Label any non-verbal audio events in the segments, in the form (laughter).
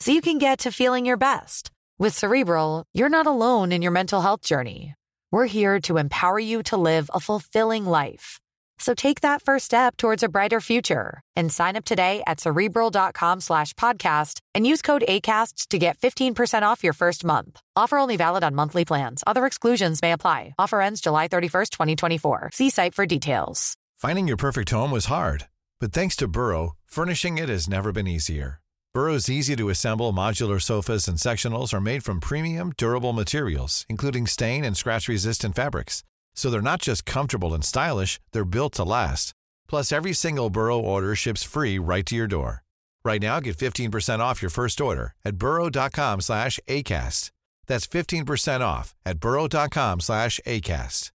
so you can get to feeling your best. With Cerebral, you're not alone in your mental health journey. We're here to empower you to live a fulfilling life. So take that first step towards a brighter future and sign up today at cerebral.com slash podcast and use code ACAST to get 15% off your first month. Offer only valid on monthly plans. Other exclusions may apply. Offer ends July 31st, 2024. See site for details. Finding your perfect home was hard, but thanks to Burrow, furnishing it has never been easier. Burrow's easy to assemble modular sofas and sectionals are made from premium, durable materials, including stain and scratch resistant fabrics. So they're not just comfortable and stylish, they're built to last. Plus, every single Burrow order ships free right to your door. Right now, get 15% off your first order at burrow.com slash ACAST. That's 15% off at burrow.com slash ACAST.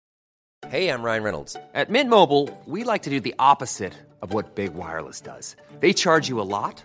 Hey, I'm Ryan Reynolds. At Mint Mobile, we like to do the opposite of what Big Wireless does. They charge you a lot,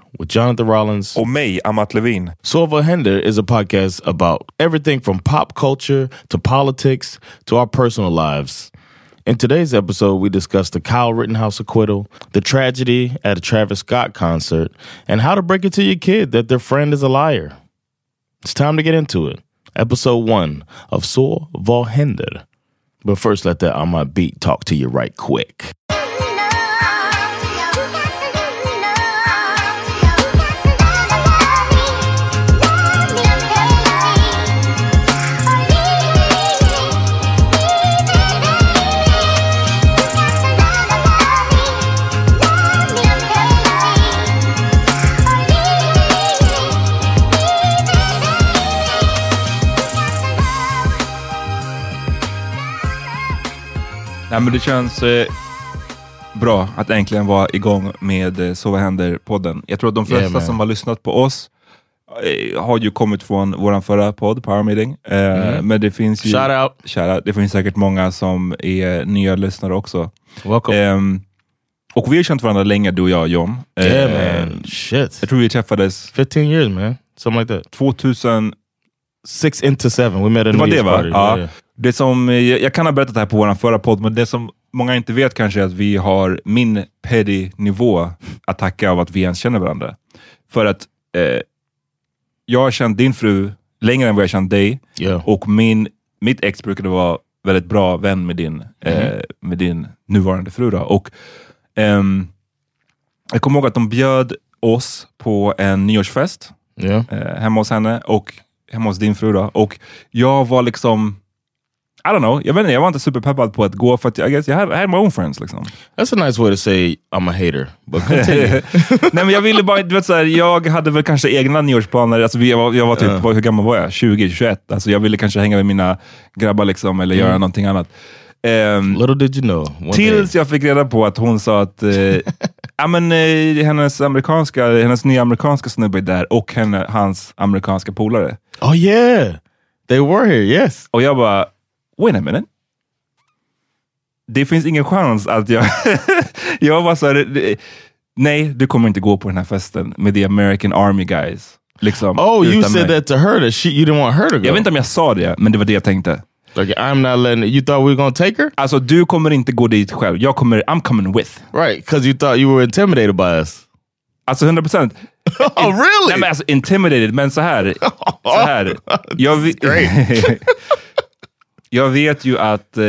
with Jonathan Rollins. Och mig, Amat Levin. Så vad händer is a podcast about everything from pop culture to politics to our personal lives. In today's episode, we discuss the Kyle Rittenhouse acquittal, the tragedy at a Travis Scott concert, and how to break it to your kid that their friend is a liar. It's time to get into it. Episode one of Så vad händer. But first, let that on my beat talk to you right quick. Nej, men det känns eh, bra att äntligen vara igång med eh, Så vad händer-podden. Jag tror att de flesta Yeah, man. som har lyssnat på oss eh, har ju kommit från vår förra podd, Power Meeting. Eh, Men det finns ju... Mm. Shout out. Out. Det finns säkert många som är nya lyssnare också. Welcome. Ehm, och vi har känt varandra länge, du och jag, John. yeah, Eh, man. Shit. Jag tror vi träffades 15 years, man. Something like that. 2000... Six into seven. We met at a Det var New det Year's va? party. Ja. Yeah, yeah. Det som, eh, jag, jag kan ha berättat det här på vår förra podd, men det som många inte vet kanske är att vi har min petty-nivå att tacka av att vi ens känner varandra. För att eh, jag har känt din fru längre än vad jag har känt dig Yeah. och min, mitt ex brukade vara väldigt bra vän med din, eh, med din nuvarande fru. Då. Och, ehm, jag kommer ihåg att de bjöd oss på en nyårsfest Yeah. eh, hemma hos henne och hemma hos din fru. Då. Och jag var liksom, I don't know, jag vet inte, jag var inte superpeppad på att gå för att I guess I had, I had my own friends. Liksom. That's a nice way to say I'm a hater. But continue. (laughs) Nej men jag ville bara, du vet såhär, jag hade väl kanske egna nyårsplaner. Alltså, jag, var, jag var typ, vad- hur gammal var jag? 20, 21? Alltså, jag ville kanske hänga med mina grabbar liksom, eller göra någonting annat. Ehm, Little did you know. One Tills day. jag fick reda på att hon sa att eh, (laughs) ja, men, eh, hennes, amerikanska, hennes nya amerikanska snubbe är där och henne, hans amerikanska polare. Oh yeah, they were here. Yes. Och jag bara, wait a minute. Det finns ingen chans att jag... (laughs) jag var så här, nej, du kommer inte gå på den här festen med the American Army guys. Liksom, Oh, you said mig. that to her. That she you didn't want her to go. Jag vet inte om jag sa det, men det var det jag tänkte. Like I'm not letting. You thought we were gonna take her, Alltså, du kommer inte gå dit själv. Jag kommer, I'm coming with. right? Because you thought you were intimidated by us. Alltså 100 procent. (laughs) Oh really? Nej, men alltså intimidated, men så här. (laughs) Så här. Jag, jag vet ju att... Eh,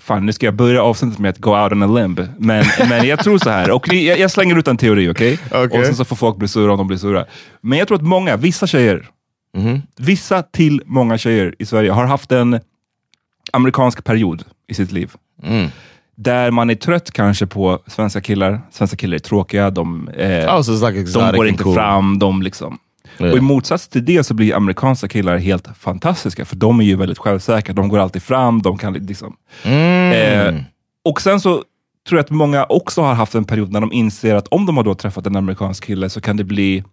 fan nu ska jag börja avsnittet med att go out on a limb. Men, men jag tror så här, och ni, jag, jag slänger ut en teori, okej? Okej. Och sen så får folk bli sura om de blir sura. Men jag tror att många, vissa tjejer, vissa till många tjejer i Sverige har haft en amerikansk period i sitt liv. Där man är trött kanske på svenska killar. Svenska killar är tråkiga, de, eh, Oh, so like de går inte cool. fram. De liksom. Yeah. Och I motsats till det så blir amerikanska killar helt fantastiska, för de är ju väldigt självsäkra. De går alltid fram, de kan liksom... Mm. Eh, och sen så tror jag att många också har haft en period när de inser att om de har då träffat en amerikansk kille så kan det bli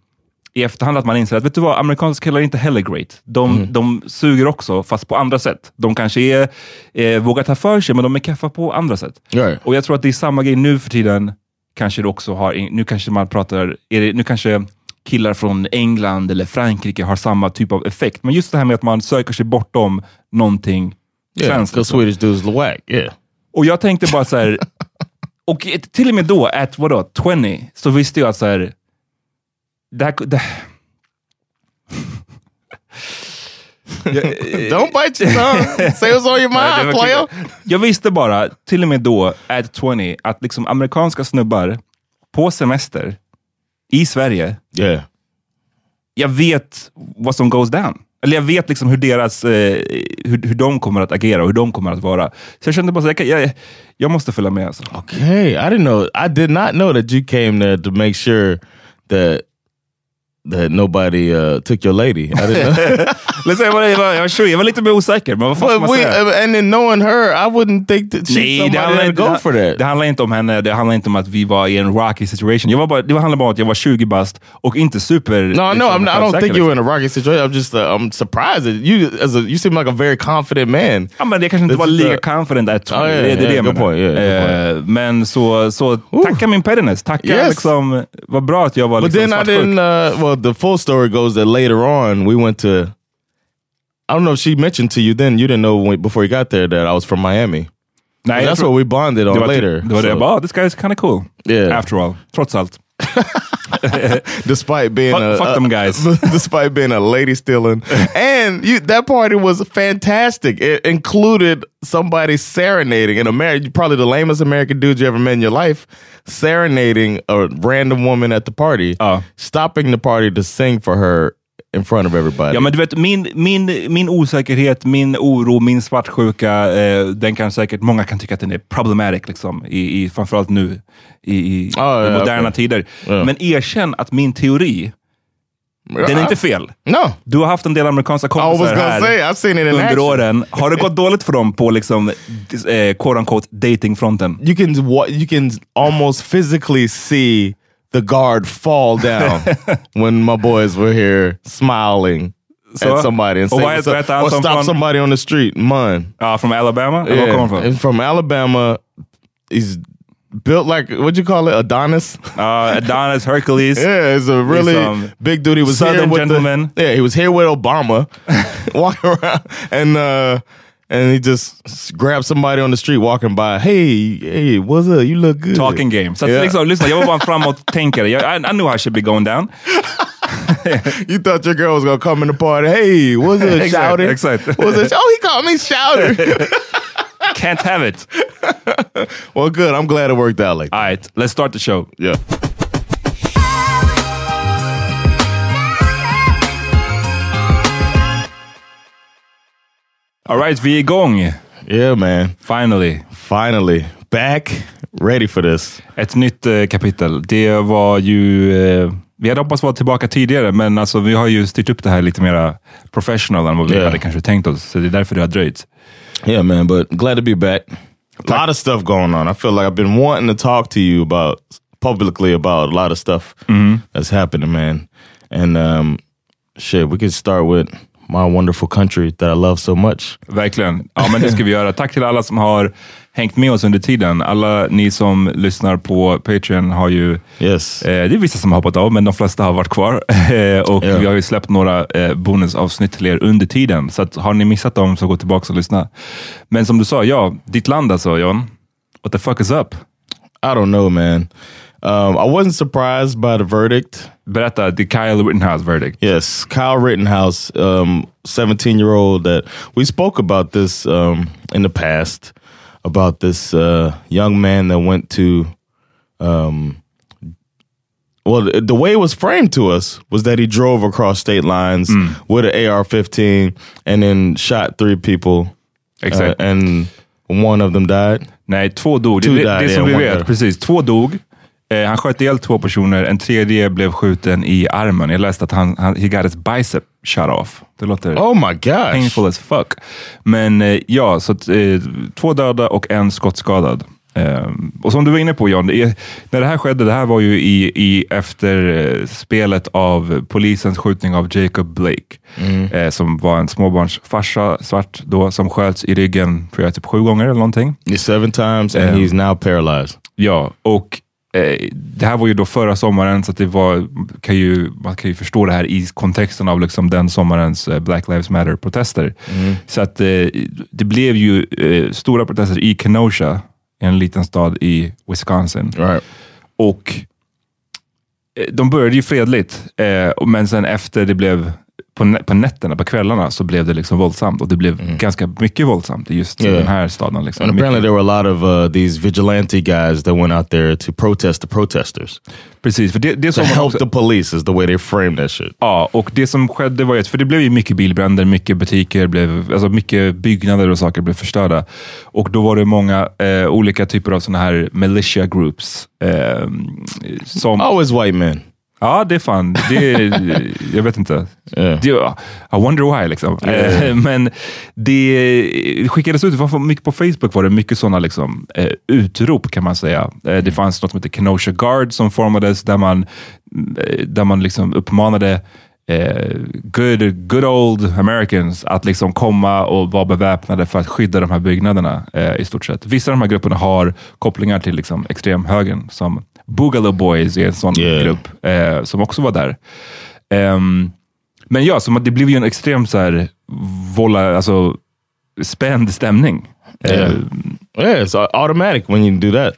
i efterhand att man inser att vet du vad, amerikanska killar är inte heller great. De, de suger också, fast på andra sätt. De kanske är, eh, vågar ta för sig, men de är kaffa på andra sätt. Right. Och jag tror att det är samma grej nu för tiden. Kanske också har, nu kanske man pratar, det, nu kanske killar från England eller Frankrike har samma typ av effekt. Men just det här med att man söker sig bortom någonting Yeah, svenskt. because Swedish dudes whack. Yeah. Och jag tänkte bara så här, (laughs) och till och med då, at vadå, 20, så visste jag att så här, det här, det, (laughs) Don't bite your tongue. (laughs) Say what's on your mind, player. Jag visste bara, till och med då, at 20, att liksom amerikanska snubbar på semester i Sverige, Yeah. jag vet what som goes down. Eller jag vet liksom hur deras, eh, hur, hur de kommer att agera och hur de kommer att vara. Så jag kände bara att jag, jag, jag måste följa med. Alltså. Okay, I didn't know. I did not know that you came there to make sure that that nobody uh, took your lady. I didn't know. Jag, var, jag, var, jag, var, jag var lite mer osäker, men vad fan ska man we, säga? uh, and then knowing her, I wouldn't think that she's Nej, det handlar, go det, for that. det handlar inte om henne, det handlar inte om att vi var i en rocky situation. Jag var bara, det handlar bara om att jag var 20 bast och inte super... No, no, liksom, I'm not, I don't think you were liksom. in a rocky situation. I'm just, uh, I'm surprised that you, as a, you seem like a very confident man. Ja, men det kanske inte This var lika the- confident at Oh, yeah, det, är det yeah, jag good menar. point, yeah, Eh, Men så, så tacka min pettiness. Tacka Yes. liksom, vad bra att jag var But liksom svartsjuk. Uh, well, the full story goes that later on we went to. I don't know if she mentioned to you then. You didn't know when, before you got there that I was from Miami. Nej, That's what we bonded on det var, later. Det var det So, jag bara, oh, this guy is kind of cool. Yeah. After all, trots allt. (laughs) despite being Fuck- a, fuck a- them guys. (laughs) despite being a lady stealing, (laughs) and you that party was fantastic. It included somebody serenading in America, probably the lamest American dude you ever met in your life, serenading a random woman at the party, Ja. stopping the party to sing for her in front of everybody. Ja, men du vet, min, min, min osäkerhet, min oro, min svartsjuka, eh, den kan säkert, många kan tycka att den är problematic, liksom, i, i, framförallt nu i, i, Ah, i ja, moderna okej. tider. Ja. Men erkänn att min teori, den är inte fel. no. Du har haft en del amerikanska kompisar här say under action. åren. Har det gått dåligt för dem på liksom, eh, quote unquote datingfronten? You can you can almost physically see the guard fall (laughs) down when my boys were here smiling Så- at somebody and say, so- or stop från- somebody on the street. Mun. Ja, från Alabama? Var kommer and from Alabama. He's built like what you call it, Adonis. Uh, Adonis Hercules. (laughs) Yeah, he's a really um, big dude. He was here Southern with gentleman. The, yeah, he was here with Obama, (laughs) walking around, and uh, and he just s- grabbed somebody on the street walking by. Hey, hey, what's up? You look good. Talking game. Så att, Yeah. liksom, lyssna, jag var bara en framåt-tänkare. Jag- I, I knew I should be going down. (laughs) You thought your girl was gonna come in the party. Hey, what's up, (laughs) shouter? exakt. What's it? Oh, he called me shouter. (laughs) Can't have it. well, good. I'm glad it worked out like that. All right, let's start the show. Yeah. All right, vi är igång. Yeah, man. Finally. Finally back, ready for this. Ett nytt eh, kapitel. Det var ju... Eh, vi hade hoppats vara tillbaka tidigare, men alltså, vi har ju styrt upp det här lite mer professional än vad vi Yeah. hade kanske tänkt oss. Så det är därför det har dröjt. Yeah, man. But glad to be back. A lot of stuff going on. I feel like I've been wanting to talk to you about publicly about a lot of stuff that's happening, man. And um, shit, we could start with my wonderful country that I love so much. Verkligen. Ja, men det ska vi göra. Tack till alla som har hängt med oss under tiden. Alla ni som lyssnar på Patreon har ju... Yes. Eh, det är vissa som har hoppat av, men de flesta har varit kvar. (laughs) Och Ja. vi har ju släppt några eh, bonusavsnitt till er under tiden. Så att, har ni missat dem så gå tillbaka och lyssna. Men som du sa, ja, ditt land alltså John. What the fuck is up? I don't know, man. Um, I wasn't surprised by the verdict. Berätta, the Kyle Rittenhouse verdict. Yes, Kyle Rittenhouse, um, 17 year old that we spoke about this um, in the past. about this uh, young man that went to. Um, well, the way it was framed to us was that he drove across state lines with an AR-15 and then shot three people, Exakt. uh, and one of them died. Nej, två dog. Two det, died, det som yeah, vi vet, precis. Två dog. Eh, han sköt ihjäl två personer, en tredje blev skjuten i armen. Jag läste att han, han he got his bicep shot off. Det låter Oh my gosh! painful as fuck. Men eh, ja, så att, eh, två döda och en skottskadad. Eh, och som du var inne på John, det är, när det här skedde, det här var ju i, i efter eh, spelet av polisens skjutning av Jacob Blake. Eh, som var en småbarnsfarsa, svart då, som sköts i ryggen tror jag, typ sju gånger eller någonting. Seven times and he's now paralyzed. Ja, och det här var ju då förra sommaren, så att det var, kan ju, man kan ju förstå det här i kontexten av liksom den sommarens eh, Black Lives Matter-protester. Så att eh, det blev ju eh, stora protester i Kenosha, en liten stad i Wisconsin. Right. Och eh, de började ju fredligt, eh, men sen efter det blev på, på nätterna, på kvällarna, så blev det liksom våldsamt. Och det blev ganska mycket våldsamt i just Yeah. den här staden. Liksom. And apparently there were a lot of uh, these vigilante guys that went out there to protest the protesters. Precis, för det, det som help också- the police is the way they framed that shit. Ja, och det som skedde var ju för det blev ju mycket bilbränder, mycket butiker, blev, alltså mycket byggnader och saker blev förstörda. Och då var det många eh, olika typer av sådana här militia groups. Eh, som, Always white men. Ja, det är fan, det är, jag vet inte. Yeah. Det, I wonder why liksom. Eh, Men det skickades ut, mycket på Facebook var det mycket sådana liksom, eh, utrop kan man säga. Eh, det fanns något som heter Kenosha Guard som formades där man, eh, där man liksom uppmanade eh, good, good old Americans att liksom komma och vara beväpnade för att skydda de här byggnaderna eh, i stort sett. Vissa av de här grupperna har kopplingar till liksom, extremhögern som Boogaloo Boys är en sån Yeah. grupp eh, som också var där. Ehm, men ja, så det blev ju en extrem så här, volla, alltså, spänd stämning. Yeah. Eh, Yeah, it's au- automatic when you do that.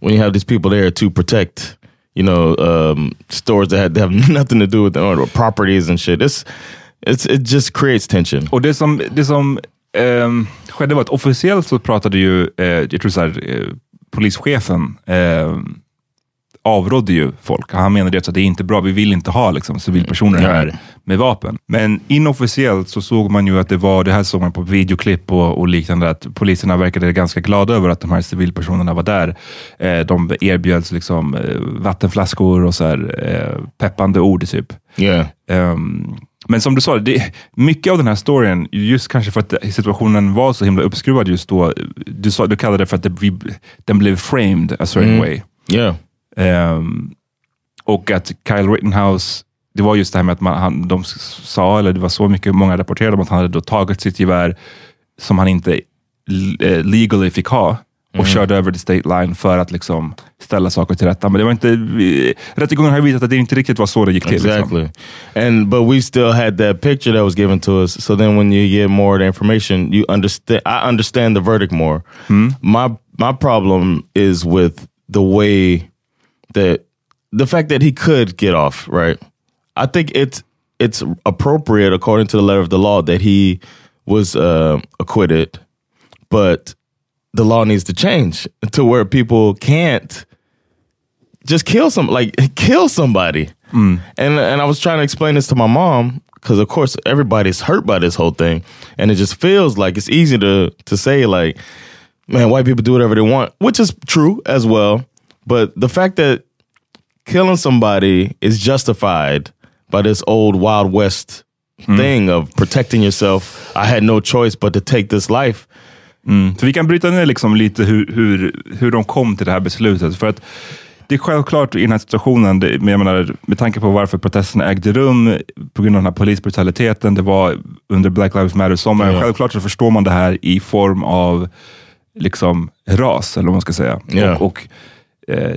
When you have these people there to protect, you know, um, stores that have, that have (laughs) nothing to do with them or properties and shit. It's, it's it just creates tension. Och det som, det som ehm, skedde var att officiellt så pratade ju, eh, jag tror så här, eh, polischefen ehm, avrådde ju folk. Han menade att det är inte bra, vi vill inte ha liksom, civilpersoner Mm. här med vapen. Men inofficiellt så såg man ju att det var, det här såg man på videoklipp och, och liknande, att poliserna verkade ganska glada över att de här civilpersonerna var där. Eh, de erbjöds liksom, eh, vattenflaskor och så här, eh, peppande ord typ. Yeah. Ehm, men som du sa, det, mycket av den här storyn, just kanske för att situationen var så himla uppskruvad just då, du, sa, du kallade det för att det, vi, den blev framed a certain way. Yeah. Ehm, och att Kyle Rittenhouse, det var just det här med att man, han, de sa, eller det var så mycket, många rapporterade om att han hade då tagit sitt gevär som han inte eh, legally fick ha och körde över the state line för att liksom ställa saker till rätta. Men det var inte, rättegången har visat att det inte riktigt var så det gick till. Liksom. Exactly. And but we still had that picture that was given to us. So then when you get more of the information, you understand I understand the verdict more. My my problem is with the way that the fact that he could get off, right? I think it's it's appropriate according to the letter of the law that he was uh, acquitted, but the law needs to change to where people can't just kill some like kill somebody. And and I was trying to explain this to my mom because of course everybody's hurt by this whole thing, and it just feels like it's easy to to say like, man, white people do whatever they want, which is true as well. But the fact that killing somebody is justified by this old Wild West thing of protecting yourself, I had no choice but to take this life. Så vi kan bryta ner liksom lite hur, hur, hur de kom till det här beslutet. För att det är självklart i den här situationen, det, men jag menar, med tanke på varför protesterna ägde rum, på grund av den här polisbrutaliteten, det var under Black Lives Matter-sommaren. Ja. Självklart så förstår man det här i form av liksom ras, eller vad man ska säga. Ja. Och, och eh,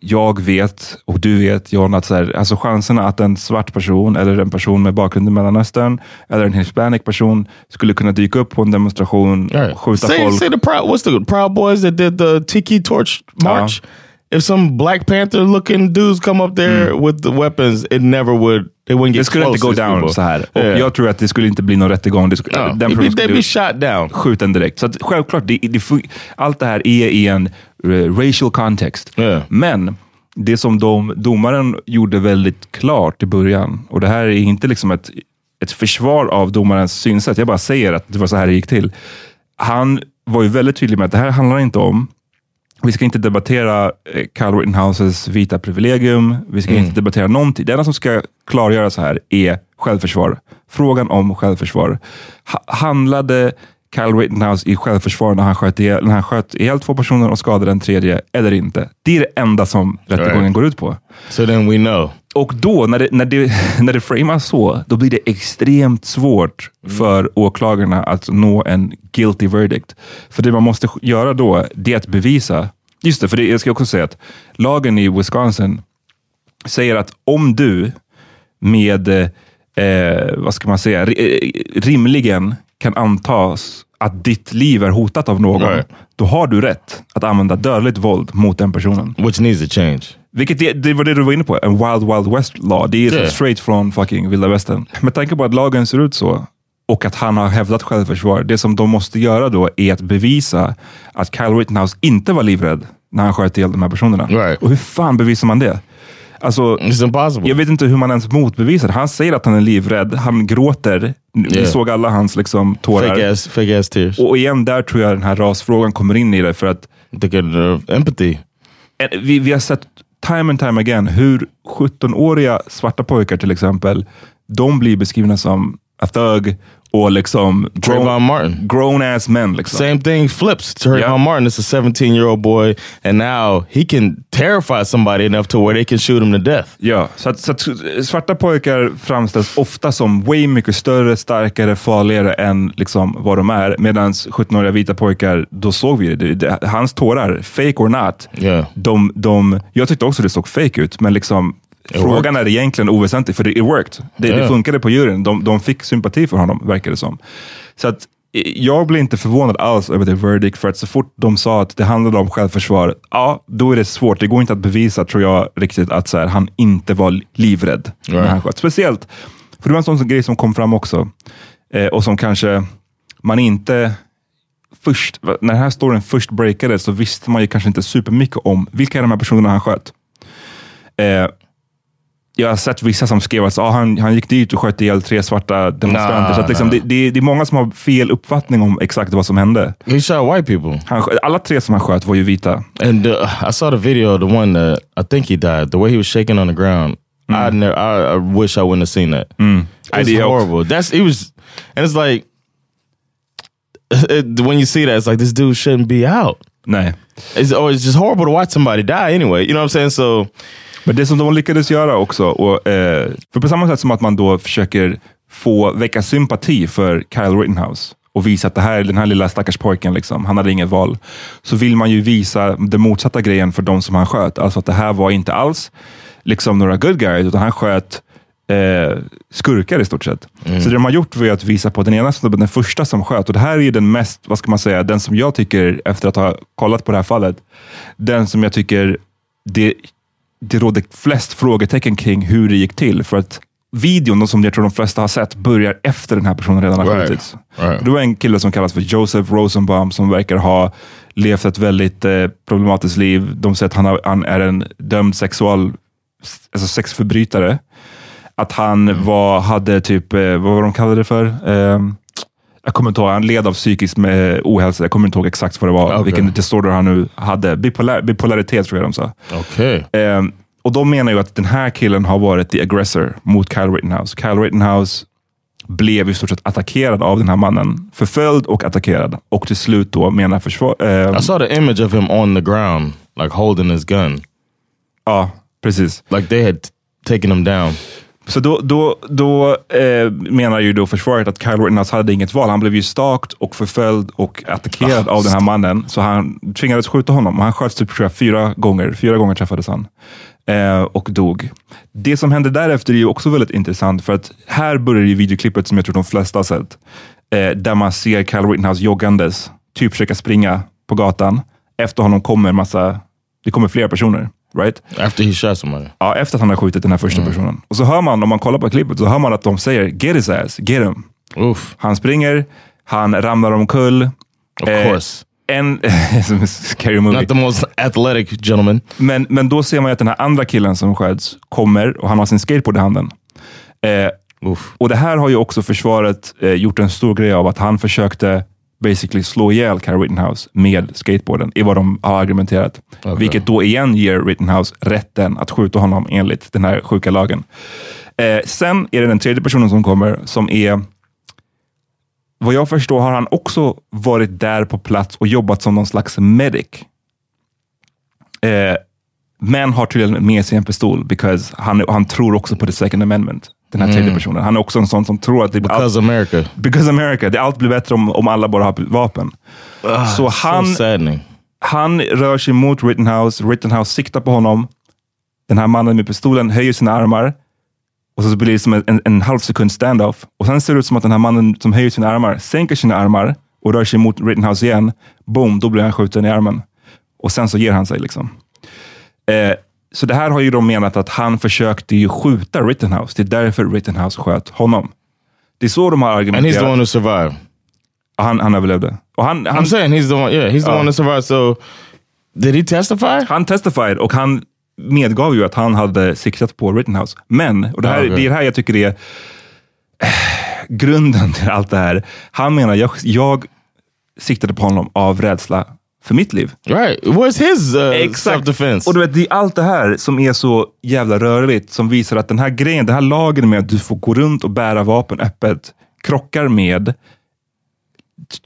jag vet, och du vet John, att så här, alltså chanserna att en svart person, eller en person med bakgrund i Mellanöstern, eller en hispanic person skulle kunna dyka upp på en demonstration, Right. skjuta Say, folk. say the proud what's the Proud Boys that did the Tiki Torch March? If some Black Panther looking dudes come up there with the weapons, it never would. They wouldn't get Det skulle inte gå down people. så här. Och Yeah. Jag tror att det skulle inte bli någon rättegång. Det skulle, No, den they'd skulle be shot down. skjuta en direkt. Så att, självklart, det, det, allt det här är i en eh, racial context. Yeah. Men det som de, domaren gjorde väldigt klart i början, och det här är inte liksom ett, ett försvar av domarens synsätt, jag bara säger att det var så här det gick till. Han var ju väldigt tydlig med att det här handlar inte om vi ska inte debattera eh, Kyle Rittenhouses vita privilegium. Vi ska inte debattera någonting. Det enda som ska klargöras här är självförsvar. Frågan om självförsvar. Ha handlade Kyle Rittenhouse i självförsvar när han, sköt ihjäl, när han sköt ihjäl två personer och skadade en tredje, eller inte? Det är det enda som rättegången Right. går ut på. So then we know. Och då, när det, när, det, (laughs) när det framas så, då blir det extremt svårt för åklagarna att nå en guilty verdict. För det man måste göra då, det är att bevisa. Just det, för det, jag ska också säga att lagen i Wisconsin säger att om du med, eh, vad ska man säga, eh, rimligen kan antas att ditt liv är hotat av någon, Right. då har du rätt att använda dödligt våld mot den personen. Which needs to change. Vilket det, det var det du var inne på, en wild wild west law. Det är Yeah. straight från fucking vilda västern. Med tanke på att lagen ser ut så och att han har hävdat självförsvar. Det som de måste göra då är att bevisa att Kyle Rittenhouse inte var livrädd när han sköt ihjäl de här personerna. Right. Och hur fan bevisar man det? Alltså, jag vet inte hur man ens motbevisar. Han säger att han är livrädd, han gråter. Vi Yeah. såg alla hans liksom, tårar. Fake ass, fake ass tears. Och igen, där tror jag den här rasfrågan kommer in i det. För att They could uh, empathy. Vi, vi har sett time and time again hur 17-åriga svarta pojkar till exempel, de blir beskrivna som a thug och liksom Trayvon Martin. grown ass men. Liksom. Same thing flips. Trayvon Yeah. Martin is a 17 year old boy, and now he can terrify somebody enough to where they can shoot him to death. Ja, så att, så att svarta pojkar framställs ofta som way mycket större, starkare, farligare än liksom vad de är. Medan 17-åriga vita pojkar, då såg vi det, det hans tårar, fake or not, Yeah. de, de, jag tyckte också det såg fake ut, men liksom frågan är egentligen oväsentlig, för det it worked. Det, det Yeah. funkade på juryn. De, de fick sympati för honom, verkar det som. Så att jag blev inte förvånad alls över the verdict, för att så fort de sa att det handlade om självförsvar, ja, då är det svårt. Det går inte att bevisa, tror jag, riktigt att så här, han inte var livrädd när Right. han sköt. Speciellt, för det var en sån grej som kom fram också, eh, och som kanske man inte först, när den här storyn först breakade så visste man ju kanske inte supermycket om vilka är de här personerna han sköt. Eh, jag har sett vissa som skrev att ah, han, han gick dit och sköt ihjäl tre svarta demonstranter. Nah, så att liksom, nah. det, det, det är många som har fel uppfattning om exakt vad som hände. He shot white people. Han, alla tre som han sköt var ju vita. And uh, I saw the video of the one that I think he died. The way he was shaking on the ground. I never. I, I wish I wouldn't have seen that. It's Idea. horrible. That's he was, and it's like it, (laughs) when you see that, it's like this dude shouldn't be out. Nej. It's, oh, it's just horrible to watch somebody die anyway. You know what I'm saying? So Men det som de lyckades göra också, och, eh, för på samma sätt som att man då försöker få väcka sympati för Kyle Rittenhouse och visa att det här, den här lilla stackars pojken, liksom, han hade inget val. Så vill man ju visa den motsatta grejen för de som han sköt. Alltså att det här var inte alls liksom några good guys, utan han sköt eh, skurkar i stort sett. Så det de har gjort var att visa på den ena snubben, den första som sköt. Och det här är den mest, vad ska man säga, den som jag tycker, efter att ha kollat på det här fallet, den som jag tycker det, det råder flest frågetecken kring hur det gick till. För att videon, som jag tror de flesta har sett, börjar efter den här personen redan har skjutits. Right. Det var en kille som kallas för Joseph Rosenbaum som verkar ha levt ett väldigt eh, problematiskt liv. De säger att han, har, han är en dömd sexual, alltså sexförbrytare. Att han var, hade typ, eh, vad var de kallade det för? Eh, jag kommer inte ihåg, han led av psykisk med ohälsa. Jag kommer inte ihåg exakt vad det var, Okej. vilken disorder han nu hade. Bipolar, bipolaritet tror jag de sa. okay. Eh, och de menar ju att den här killen har varit the aggressor mot Kyle Rittenhouse. Kyle Rittenhouse blev i stort sett attackerad av den här mannen. Förföljd och attackerad. Och till slut då menar försvar... Eh, I saw the image of him on the ground, like holding his gun, ja, precis. like they had taken him down. Så då, då, då eh, menar ju då försvaret att Kyle Rittenhouse hade inget val. Han blev ju stalked och förföljd och attackerad av den här mannen. Så han tvingades skjuta honom. Han sköts typ jag, fyra gånger. Fyra gånger träffades han. Eh, och dog. Det som hände därefter är ju också väldigt intressant. För att här börjar ju videoklippet som jag tror de flesta har sett. Eh, där man ser Kyle Rittenhouse joggandes. Typ försöka springa på gatan. Efter honom kommer massa Det kommer fler personer. Right? After he shot somebody. Ja, efter att han har skjutit den här första personen. Och så hör man, om man kollar på klippet, så hör man att de säger “Get his ass, get him”. Oof. Han springer, han ramlar omkull. Of Eh, course. En, (laughs) scary movie. Not the most athletic gentleman. Men, men då ser man ju att den här andra killen som sköts kommer och han har sin skateboard i handen. Eh, och det här har ju också försvaret eh, gjort en stor grej av, att han försökte basically slå ihjäl Kyle Rittenhouse med skateboarden, i vad de har argumenterat. Okej. Vilket då igen ger Rittenhouse rätten att skjuta honom enligt den här sjuka lagen. Eh, sen är det den tredje personen som kommer, som är vad jag förstår har han också varit där på plats och jobbat som någon slags medic. Eh, men har tydligen med sig en pistol, because han, han tror också på the second amendment. Den här tredje personen. Han är också en sån som tror att det Because America. because America, det allt blir bättre om, om alla bara har vapen. så han, So han rör sig mot Rittenhouse, Rittenhouse siktar på honom. Den här mannen med pistolen höjer sina armar och så blir det som en, en, en halv sekund standoff. Och sen ser det ut som att den här mannen som höjer sina armar sänker sina armar och rör sig mot Rittenhouse igen. Boom, då blir han skjuten i armen. Och sen så ger han sig. liksom. Eh, så det här har ju de menat att han försökte ju skjuta Rittenhouse. Det är därför Rittenhouse sköt honom. Det är så de har And he's the argumenterat. one who survived. Han, han överlevde. Och han, han, I'm saying he's the one. Yeah, he's the Oh. one that survived. So, did he testify? Han testified och han medgav ju att han hade siktat på Rittenhouse. Men, och det, här, Ja, okej. det är det här jag tycker är eh, grunden till allt det här. Han menar, jag, jag siktade på honom av rädsla för mitt liv. Right. Where's his uh, self-defense? Och du vet, det är allt det här som är så jävla rörigt som visar att den här grejen, den här lagen med att du får gå runt och bära vapen öppet krockar med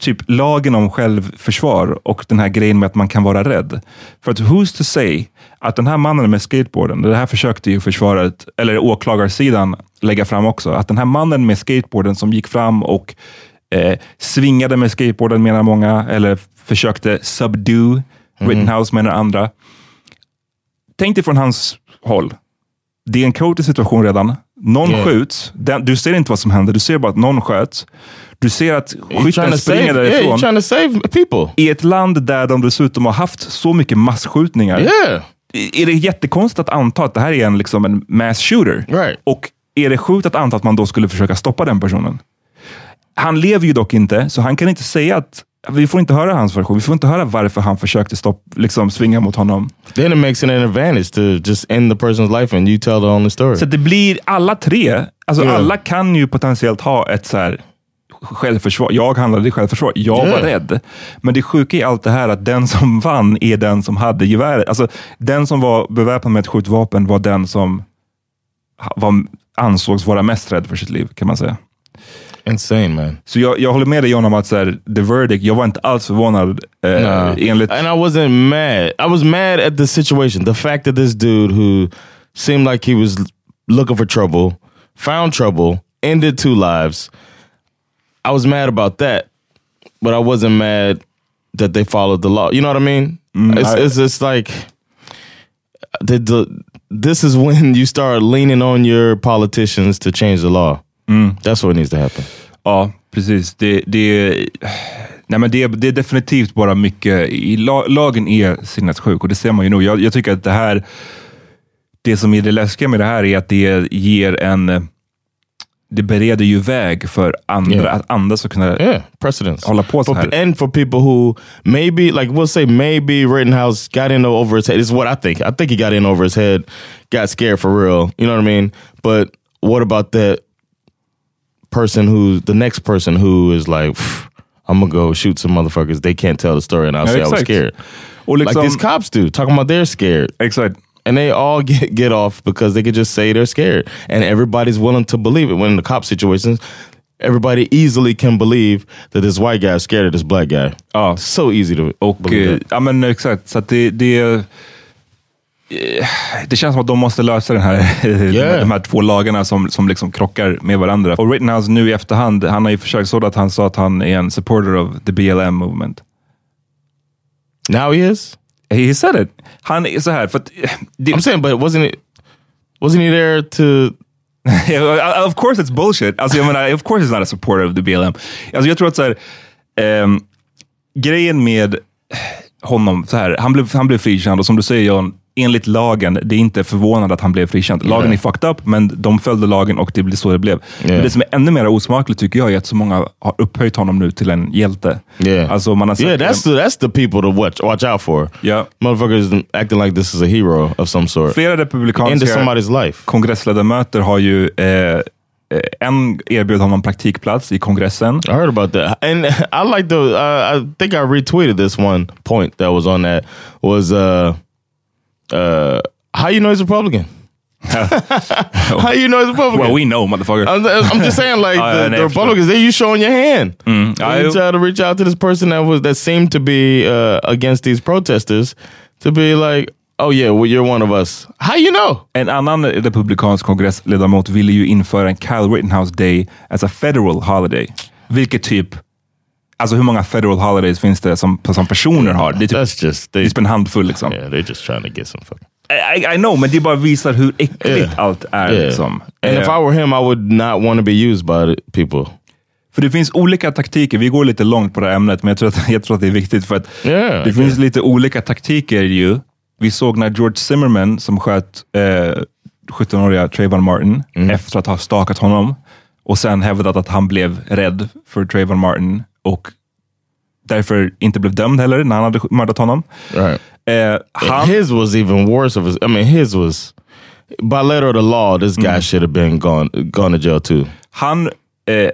typ lagen om självförsvar och den här grejen med att man kan vara rädd. För att who's to say att den här mannen med skateboarden, det här försökte ju försvaret, eller åklagarsidan lägga fram också, att den här mannen med skateboarden som gick fram och eh, svingade med skateboarden menar många, eller försökte subdue Rittenhouse menar andra. Tänk dig från hans håll. Det är en kaotisk situation redan. Någon Yeah. skjuts. Den, du ser inte vad som händer. Du ser bara att någon sköts. Du ser att skytten save. springer Yeah, därifrån. trying to save people. I ett land där de dessutom har haft så mycket massskjutningar. Yeah. Är det jättekonstigt att anta att det här är en, liksom en mass shooter? Right. Och är det sjukt att anta att man då skulle försöka stoppa den personen? Han lever ju dock inte, så han kan inte säga att vi får inte höra hans version. Vi får inte höra varför han försökte stopp, liksom svinga mot honom. Then it makes it an advantage to just end the person's life and you tell the only story. Så det blir alla tre, alltså Ja. alla kan ju potentiellt ha ett så här självförsvar. Jag handlade i självförsvar. Jag var Ja. rädd. Men det sjuka i allt det här att den som vann är den som hade geväret. Alltså den som var beväpnad med ett skjutvapen var den som var, ansågs vara mest rädd för sitt liv, kan man säga. Insane, man. Så jag, jag håller med dig John om att så här, the verdict, jag var inte alls förvånad. Eh, Nah. enligt, And I wasn't mad. I was mad at the situation. The fact that this dude who seemed like he was looking for trouble, found trouble, ended two lives. I was mad about that, but I wasn't mad that they followed the law. You know what I mean? it's, I- it's just like the, the, this is when you start leaning on your politicians to change the law. That's what needs to happen. Ja, precis. Det, det, nej men det, det är definitivt bara mycket, i la, lagen är sinnessjuk och det ser man ju nu. Jag, jag tycker att det här, det som är det läskiga med det här är att det ger en, det bereder ju väg för andra, Yeah. att andra ska kunna Yeah, hålla på så For, här. and for people who maybe, like we'll say, maybe Rittenhouse got in over his head. This is what I think. I think he got in over his head, got scared for real. You know what I mean? But what about that person who, the next person who is like, I'm gonna go shoot some motherfuckers. They can't tell the story, and I'll Ja, say I was scared. Och Like liksom, these cops do, talking about they're scared. exakt. And they all (laughs) get, get off because they could just say they're scared. And everybody's willing to believe it. When in the cop situations, everybody easily can believe that this white guy is scared of this black guy. Ja. So easy to Och, believe that. ja men exakt, så att det, det, det känns som att de måste lösa den här, (laughs) Yeah. de här två lagarna som, som liksom krockar med varandra. Och Rittenhouse nu i efterhand, han har ju försökt så att han sa att han är en supporter of the BLM movement. Now he is? He said it. Han är så här, för att... eh, Det, I'm saying, but wasn't it, wasn't he there to, (laughs) of course it's bullshit. Alltså jag menar, of course he's not a supporter of the BLM. Alltså jag tror att så här, ehm, grejen med... honom så här. Han blev, han blev frikänd och som du säger John, enligt lagen, det är inte förvånande att han blev frikänd. Lagen Nej. är fucked up, men de följde lagen och det blev så det blev. Men Yeah. det som är ännu mer osmakligt tycker jag är att så många har upphöjt honom nu till en hjälte. Yeah. Alltså man har sagt, yeah, that's the that's the people to watch watch out for. Ja. Motherfuckers acting like this is a hero of some sort. Flera republikanska kongressledamöter har ju eh, en erbjöd honom praktikplats i kongressen. I heard about that, and (laughs) I like the. Uh, I think I retweeted this one point that was on that was uh, uh, how you know he's Republican. (laughs) how you know he's Republican? Well, we know motherfucker. I'm, I'm just saying, like (laughs) Oh, the, the Republicans, they you showing your hand. I- you try to reach out to this person that was that seemed to be uh, against these protesters to be like, oh yeah, well, you're one of us. How you know? En annan republikansk kongressledamot ville ju införa en Kyle Rittenhouse Day as a federal holiday. Vilket typ, alltså hur många federal holidays finns det som, som personer har? Det är typ, That's just they. typ en handfull liksom. Yeah, they're just trying to get some fucking. I, I know, men det bara visar hur äckligt Yeah. allt är. Yeah. Liksom. And Eh, if I were him, I would not want to be used by people. För det finns olika taktiker. Vi går lite långt på det här ämnet, men jag tror att, jag tror att det är viktigt. för att Yeah, Det finns lite olika taktiker ju. Vi såg när George Zimmerman, som sköt eh, 17-åriga Trayvon Martin, efter att ha stakat honom och sen hävdat att han blev rädd för Trayvon Martin och därför inte blev dömd heller när han hade mördat honom. Right. Eh, han, his was even worse of a, I mean, his was by letter of the law. This guy should have been gone gone to jail too. han eh,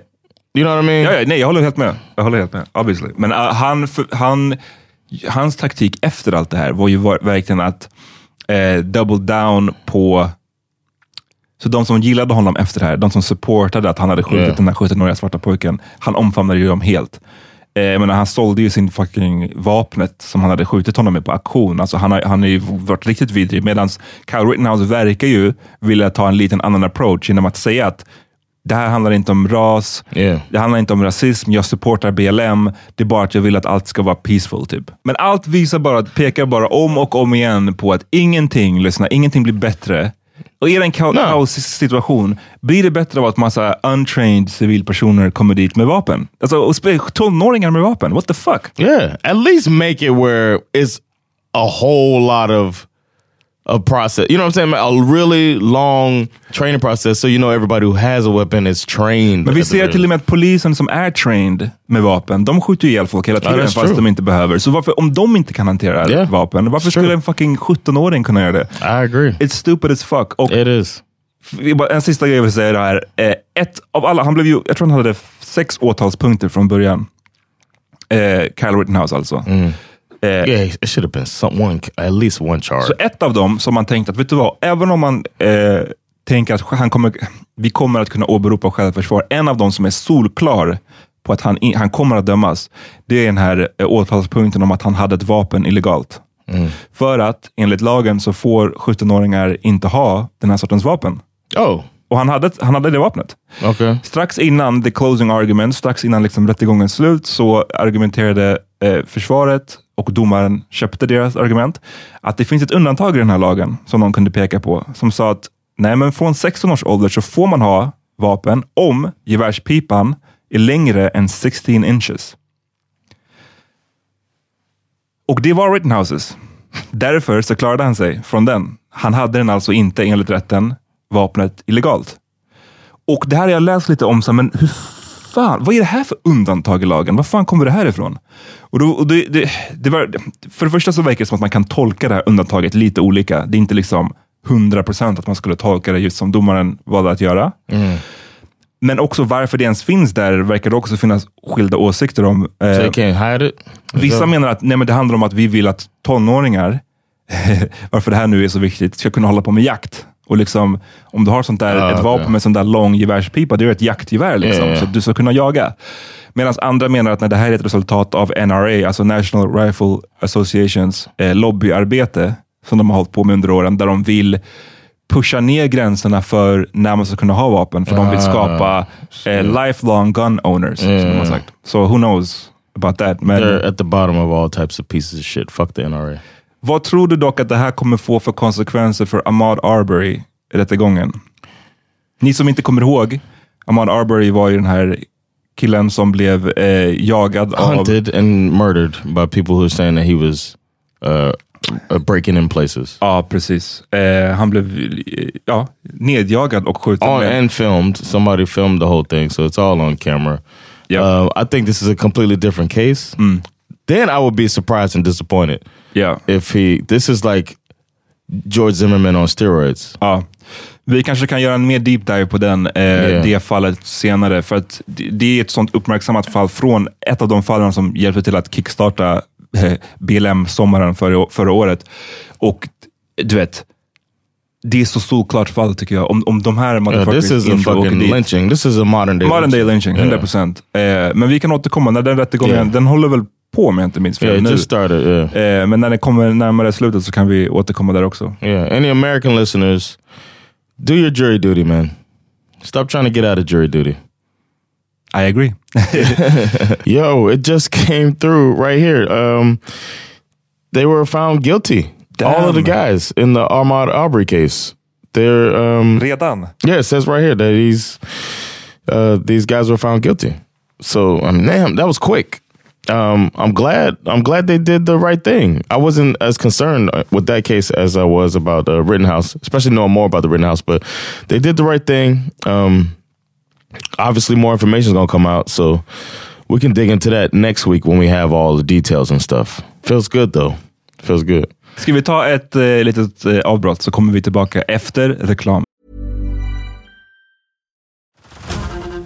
You know what I mean? Ja, ja, nej, jag håller helt med. Jag håller helt med, obviously. Men uh, han, han, hans taktik efter allt det här var ju verkligen att eh, double down på... Så de som gillade honom efter det här, de som supportade att han hade skjutit Yeah. den här 17-åriga svarta pojken, han omfamnade ju dem helt. Eh, jag menar, han sålde ju sin fucking vapnet som han hade skjutit honom med på auktion. Alltså han har, han har ju varit riktigt vidrig. Medan Kyle Rittenhouse verkar ju vilja ta en liten annan approach genom att säga att det här handlar inte om ras, Yeah. det handlar inte om rasism, jag supportar BLM, det är bara att jag vill att allt ska vara peaceful. typ. Men allt visar bara, pekar bara om och om igen på att ingenting, lyssna, ingenting blir bättre. Och är det en ka- No. kaossituation, blir det bättre av att massa untrained civilpersoner kommer dit med vapen? Alltså, tonåringar med vapen, what the fuck? Yeah. At least make it where it's a whole lot of a process. You know what I'm saying? A really long training process, so you know everybody who has a weapon is trained. Men vi ser till och med att polisen som är trained med vapen, de skjuter ju ihjäl folk hela tiden that's fast true. de inte behöver. Så varför, om de inte kan hantera Yeah. vapen, varför It's skulle true. en fucking 17-åring kunna göra det? I agree. It's stupid as fuck. Och It is. en sista grej jag vill säga här. Eh, ett av alla, han blev ju, jag tror han hade sex åtalspunkter från början. Eh, Kyle Rittenhouse alltså. Eh, Yeah, it should have been some one, at least one charge. Så ett av dem som man tänkte att, vet du vad, även om man eh, tänker att han kommer, vi kommer att kunna åberopa självförsvar, en av dem som är solklar på att han, han kommer att dömas, det är den här eh, åtalspunkten om att han hade ett vapen illegalt. För att enligt lagen så får 17-åringar inte ha den här sortens vapen. oh, Och han hade, han hade det vapnet. okay. Strax innan the closing argument, strax innan liksom rättegångens slut, så argumenterade eh, försvaret och domaren köpte deras argument, att det finns ett undantag i den här lagen som de kunde peka på, som sa att nej, men från 16 års ålder så får man ha vapen om gevärspipan är längre än 16 inches. Och det var Rittenhouses. Därför så klarade han sig från den. Han hade den alltså inte enligt rätten, vapnet illegalt. Och det här har jag läst lite om, men hur fan, vad är det här för undantag i lagen? Var fan kommer det här ifrån? Och då, och det, det, det var, för det första så verkar det som att man kan tolka det här undantaget lite olika. Det är inte liksom 100% att man skulle tolka det just som domaren valde att göra. Men också varför det ens finns där verkar det också finnas skilda åsikter om. Eh? Vissa menar att nej, men det handlar om att vi vill att tonåringar, (laughs) varför det här nu är så viktigt, ska kunna hålla på med jakt. Och liksom, om du har sånt där, Ah, ett vapen okej. med sån där lång gevärspipa, det är ett jaktgevär liksom, Ja, ja. så att du ska kunna jaga. Medan andra menar att när det här är ett resultat av NRA, alltså National Rifle Associations eh, lobbyarbete, som de har hållit på med under åren, där de vill pusha ner gränserna för när man ska kunna ha vapen, för de vill Ah, skapa eh, lifelong gun owners, som de har sagt. Så who knows about that. Men, They're at the bottom of all types of pieces of shit. Fuck the NRA. Vad tror du dock att det här kommer få för konsekvenser för Ahmad Arbery i rättegången? Ni som inte kommer ihåg, Ahmad Arbery var ju den här killen som blev eh, jagad av... Hunted and murdered by people who saying that he was uh, uh, breaking in places. Ja, precis. Eh, han blev ja, nedjagad och skjuten. On med- and filmed. Somebody filmed the whole thing, so it's all on camera. Yep. Uh, I think this is a completely different case. Then I would be surprised and disappointed Ja. if he. This is like George Zimmerman on steroids. Ja. Vi kanske kan göra en mer deep dive på den, eh, Yeah. det fallet senare. För att det, är ett sånt uppmärksammat fall från ett av de fallen som hjälpte till att kickstarta eh, BLM-sommaren förra, förra året. Och du vet, det är så solklart fall tycker jag. Om, om de här motherfuckers this is a inte åker dit. lynching. This is a modern day Modern day lynching, Yeah. 100%. Eh, men vi kan återkomma när den rättegången, Yeah. den håller väl på om jag inte minns fel Yeah, nu. just started. Yeah. Eh, men när det kommer närmare slutet så kan vi återkomma där också. Yeah. Any American listeners, do your jury duty, man. Stop trying to get out of jury duty. I agree. (laughs) Yo, it just came through right here. Um, they were found guilty. All of the Damn. guys in the Ahmad Aubrey case. They're um, Redan? yeah, it says right here that these uh, these guys were found guilty. So um, damn, that was quick. Um, I'm glad. I'm glad they did the right thing. I wasn't as concerned with that case as I was about uh, Rittenhouse, especially knowing more about the Rittenhouse. But they did the right thing. Um, obviously, more information is gonna come out, so we can dig into that next week when we have all the details and stuff. Feels good though. Feels good. Ska vi ta ett eh, litet eh, avbrott så kommer vi tillbaka efter reklam.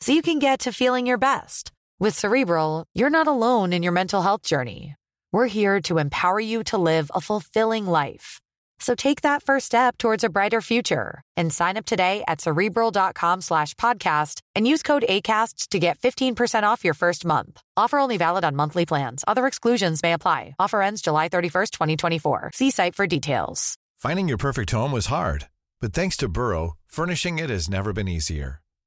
so you can get to feeling your best. With Cerebral, you're not alone in your mental health journey. We're here to empower you to live a fulfilling life. So take that first step towards a brighter future and sign up today at cerebral.com slash podcast and use code ACAST to get 15% off your first month. Offer only valid on monthly plans. Other exclusions may apply. Offer ends July 31st, 2024. See site for details. Finding your perfect home was hard, but thanks to Burrow, furnishing it has never been easier.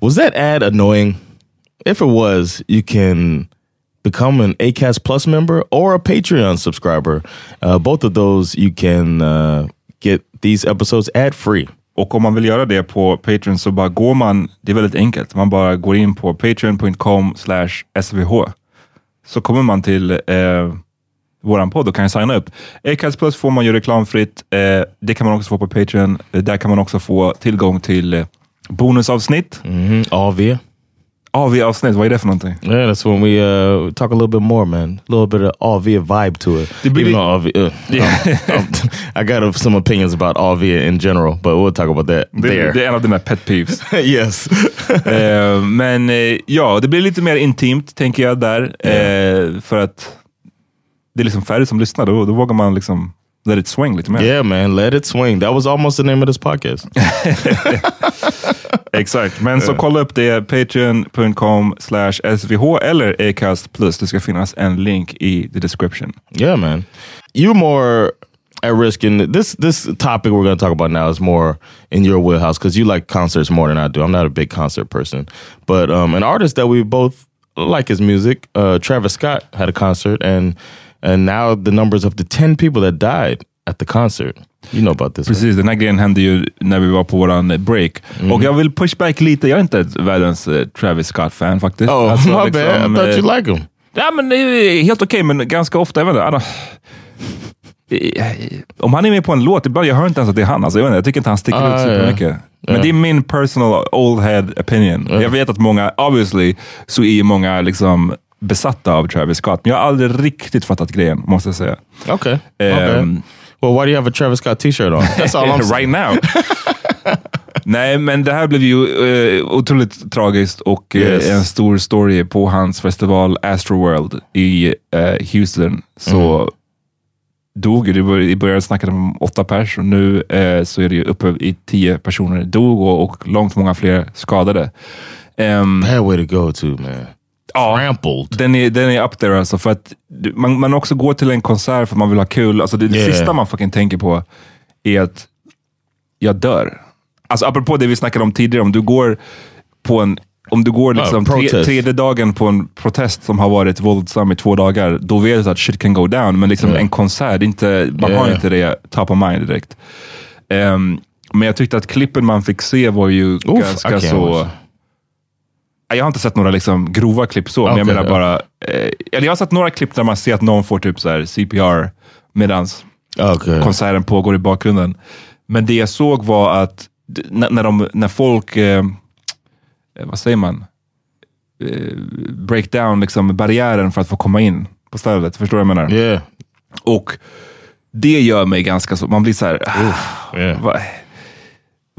Was that ad annoying? If it was, you can become an ACAST Plus member or a Patreon subscriber. Uh, both of those, you can uh, get these episodes ad free. Och om man vill göra det på Patreon så bara går man, det är väldigt enkelt, man bara går in på patreon.com slash svh. Så kommer man till eh, våran podd och kan signa upp. Acast Plus får man ju reklamfritt. Eh, det kan man också få på Patreon. Eh, där kan man också få tillgång till eh, bonusavsnitt. Mm-hmm. AV. AV-avsnitt, vad är det för någonting? Yeah, that's when we uh, talk a little bit more, man. A little bit of AV vibe to it. Even though AV, uh, (laughs) um, I got uh, some opinions about AV in general, but we'll talk about that Det, there. det är en av dina pet peeves. (laughs) yes. (laughs) eh, men eh, ja, det blir lite mer intimt, tänker jag där. Eh, för att det är liksom färre som lyssnar. Då, då vågar man liksom let it swing lite mer. yeah, man. Let it swing. That was almost the name of this podcast. Exakt, men så kolla upp det. Patreon.com slash svh eller Acast plus. Det ska finnas en länk i the description. Yeah, man. You're more at risk. And this this topic we're going to talk about now is more in your wheelhouse because you like concerts more than I do. I'm not a big concert person, but um, an artist that we both like his music, uh, Travis Scott, had a concert, and and now the numbers up to ten people that died at the concert. You know about this? right? Precis, den här grejen hände ju när vi var på våran break. Mm. Och jag vill pushback lite, jag är inte världens eh, Travis Scott-fan faktiskt. Oh, Alltså, my liksom, bad. I thought eh, you like him. Ja, men det är helt okej, men ganska ofta, jag vet inte, Eh, om han är med på en låt, jag hör inte ens att det är han. Alltså, jag, vet inte, jag tycker inte han sticker Ah, ut supermycket. Men Ja. det är min personal old head opinion. Jag vet att många, obviously, så är många liksom besatta av Travis Scott, men jag har aldrig riktigt fattat grejen, måste jag säga. Okay. okay. Well, why do you have a Travis Scott T-shirt on? That's all I'm (laughs) saying. right now. (laughs) Nej, men det här blev ju eh, otroligt tragiskt och eh, Yes. en stor story på hans festival Astroworld i eh, Houston. Så Mm. dog ju, det bör- snacka om åtta pers och nu eh, så är det ju uppe i tio personer dog och, och långt många fler skadade. Ehm, Bad way to go, too, man. Ja. Trampled. den är, den är up there alltså. För att man, man också går till en konsert för att man vill ha kul. Alltså det, det Yeah. sista man fucking tänker på är att jag dör. Alltså apropå det vi snackade om tidigare, om du går på en om du går liksom tre, protest. tredje dagen på en protest som har varit våldsam i två dagar, då vet du att shit can go down. Men liksom en konsert, det är inte, man har Yeah. inte det top of mind direkt. Ehm, men jag tyckte att klippen man fick se var ju I ganska så... watch. Jag har inte sett några liksom grova klipp så, men jag menar bara... Eh, eller jag har sett några klipp där man ser att någon får typ så här CPR medan Okay. konserten pågår i bakgrunden. Men det jag såg var att när, när, de, när folk, eh, eh, vad säger man, eh, break down liksom barriären för att få komma in på stället. Förstår du vad jag menar? Yeah. Och det gör mig ganska så, man blir så här, ah, Yeah. vad,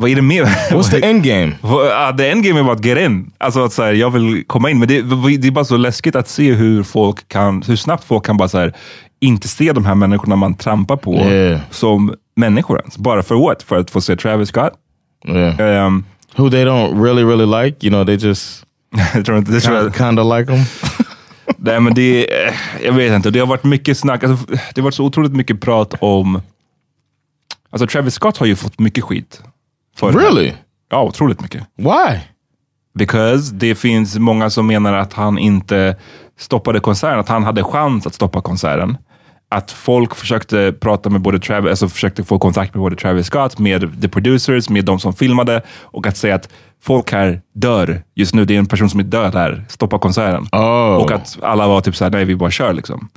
vad är det med What's the end game? Ja, the endgame var att get in. Alltså att så här, jag vill komma in. Men det, det är bara så läskigt att se hur folk kan, hur snabbt folk kan bara så här, inte se de här människorna man trampar på Yeah. som människor ens. Bara för what? För att få se Travis Scott? Yeah. Ehm, Who they don't really, really like. You know, they just (laughs) kind of like them. (laughs) nej, men det, eh, jag vet inte, det har varit mycket snack. Alltså, det har varit så otroligt mycket prat om... Alltså Travis Scott har ju fått mycket skit. För det really? Ja, otroligt mycket. Why? Because det finns många som menar att han inte stoppade konserten, att han hade chans att stoppa konserten. Att folk försökte prata med både Travis, alltså försökte få kontakt med både Travis Scott, med the producers, med de som filmade och att säga att folk här dör just nu. Det är en person som är död här, stoppa konserten. Oh. Och att alla var typ såhär, nej vi bara kör liksom.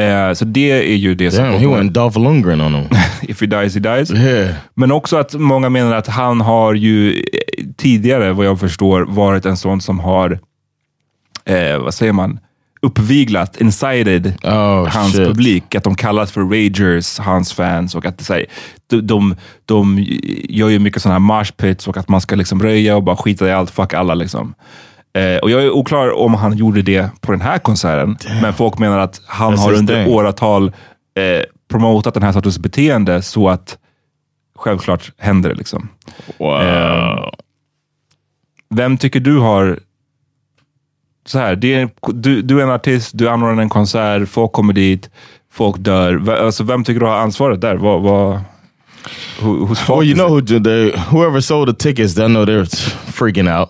Eh, så det är ju det Damn, he som... went Dolph Lundgren on them. (laughs) If he dies, he dies. yeah. Men också att många menar att han har ju eh, tidigare, vad jag förstår, varit en sån som har, eh, vad säger man, uppviglat, incited Oh, hans shit. publik. Att de kallas för ragers, hans fans. Och att det, så här, de, de, de gör ju mycket sådana här marshpits och att man ska liksom röja och bara skita i allt, fuck alla liksom. Eh, och jag är oklar om han gjorde det på den här konserten, men folk menar att han That's har under åratal eh, promotat den här sortens beteende så att självklart händer det. Liksom. Wow. Eh, vem tycker du har... Så här, är, du, du är en artist, du anordnar en konsert, folk kommer dit, folk dör. V- Alltså, vem tycker du har ansvaret där? Vad, vad, who, who's well, you know who they? Whoever sold the tickets, I know they're freaking out.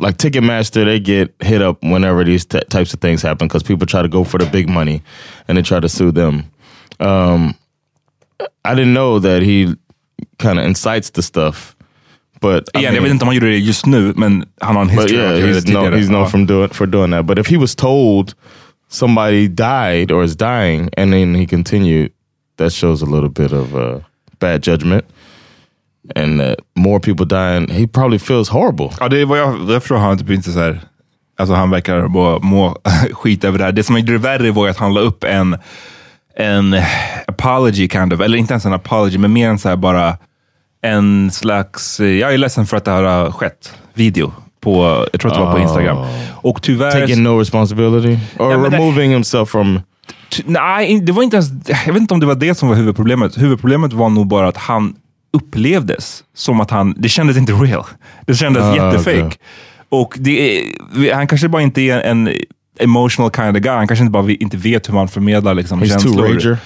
Like Ticketmaster, they get hit up whenever these t- types of things happen because people try to go for the big money and they try to sue them. Um, I didn't know that he kind of incites the stuff, but I jag mean- vet inte om han gjorde det just nu, men han har en But history yeah, göra det he's known, he's known from doing for doing that. But if he was told somebody died or is dying, and then he continued, that shows a little bit of uh, bad judgment. And that more people dying, he probably feels horrible. Ja, det är vad jag, jag förstår han typ inte så här. Alltså han verkar må, må (laughs) skit över det här. Det som gjorde det värre var ju att han la upp en, en apology kind of, eller inte ens en apology, men mer en så här bara en slags, jag är ledsen för att det här har skett, video. På, jag tror att det var på Instagram. Och tyvärr... Taking no responsibility or Ja, det- removing himself from. Nej, det var inte ens, jag vet inte om det var det som var huvudproblemet. Huvudproblemet var nog bara att han upplevdes som att han, det kändes inte real. Det kändes Ah, jättefake. okej. Och det är, han kanske bara inte är en emotional kind of guy. Han kanske inte bara inte vet hur man förmedlar liksom, He's too känslor. rager.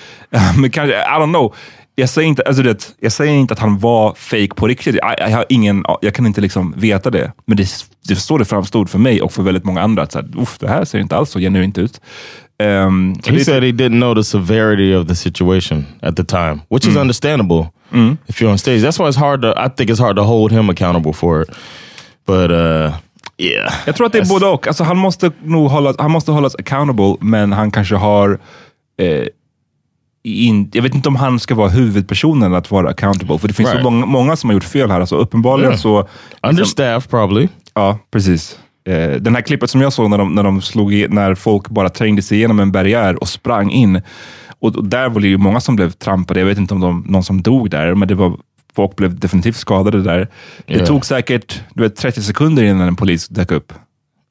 (laughs) Men kanske, I don't know. jag säger, inte, alltså det, jag säger inte att han var fake på riktigt. Jag, jag, har ingen, jag kan inte liksom veta det. Men det, det så det framstod för mig och för väldigt många andra. Att så här, det här ser inte alls så genuint ut. Um, he det, said he didn't know the severity of the situation at the time, which is understandable Mm. if you're on stage. That's why it's hard to, I think it's hard to hold him accountable for it. But uh, yeah. Jag tror att det är både och. Alltså, han, måste nog hållas, han måste hållas accountable, men han kanske har... Eh, in, jag vet inte om han ska vara huvudpersonen att vara accountable, för det finns Right. så många, många som har gjort fel här. Alltså, uppenbarligen Yeah. så... Understaffed probably. Ja, precis. Eh, den här klippet som jag såg när de, när de slog i, när folk bara trängde sig igenom en barriär och sprang in. Och, och där var det ju många som blev trampade. Jag vet inte om de, någon som dog där, men det var, folk blev definitivt skadade där. Det Yeah. tog säkert du vet, 30 sekunder innan en polis dök upp.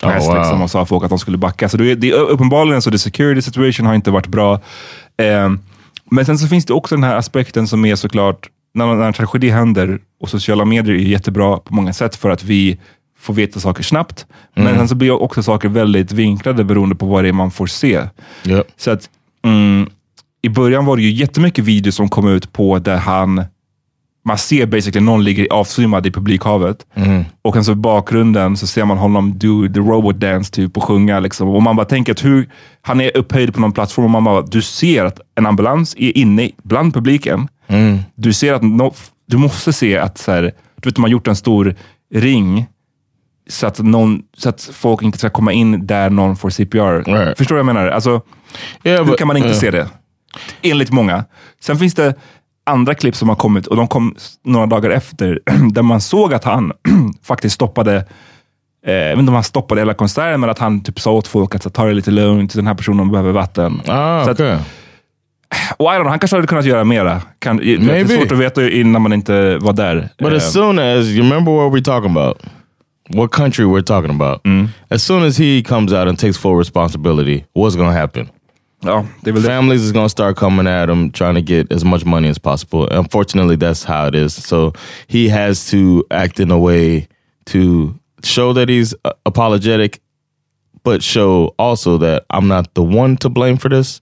Oh, häst, wow. liksom, och sa folk att de skulle backa. Så det, är- det uppenbarligen så the security situation har inte varit bra. Eh, men sen så finns det också den här aspekten som är såklart, när, när en tragedi händer, och sociala medier är jättebra på många sätt för att vi får veta saker snabbt. Men sen så blir också saker väldigt vinklade beroende på vad det är man får se. Yep. Så att mm, i början var det ju jättemycket videos som kom ut på där han, man ser basically någon ligger avsvimmad i publikhavet. Och sen så i bakgrunden så ser man honom do the robot dance typ och sjunga. Liksom. Och man bara tänker att hur, han är upphöjd på någon plattform och man bara, du ser att en ambulans är inne bland publiken. Du ser att, no, du måste se att, så här, du vet de har gjort en stor ring så att, någon, så att folk inte ska komma in där någon får CPR. Right. Förstår du vad jag menar? Alltså, Yeah, hur but- kan man inte yeah. se det? Enligt många. Sen finns det andra klipp som har kommit och de kom några dagar efter (clears throat) där man såg att han (clears throat) faktiskt stoppade eh, jag vet inte om han stoppade hela konserten, men att han typ sa åt folk att ta det lite lugnt, den här personen behöver vatten. Ah, Så att- okay. (sighs) och I don't know, han kanske hade kunnat göra mera. Kan, det är svårt att veta innan man inte var där. But Eh, as soon as you remember what we're talking about, what country we're talking about. As soon as he comes out and takes full responsibility, what's to happen? Är väl det. Families is going to start coming at him, trying to get as much money as possible. Unfortunately, that's how it is. So he has to act in a way to show that he's uh, apologetic, but show also that I'm not the one to blame for this,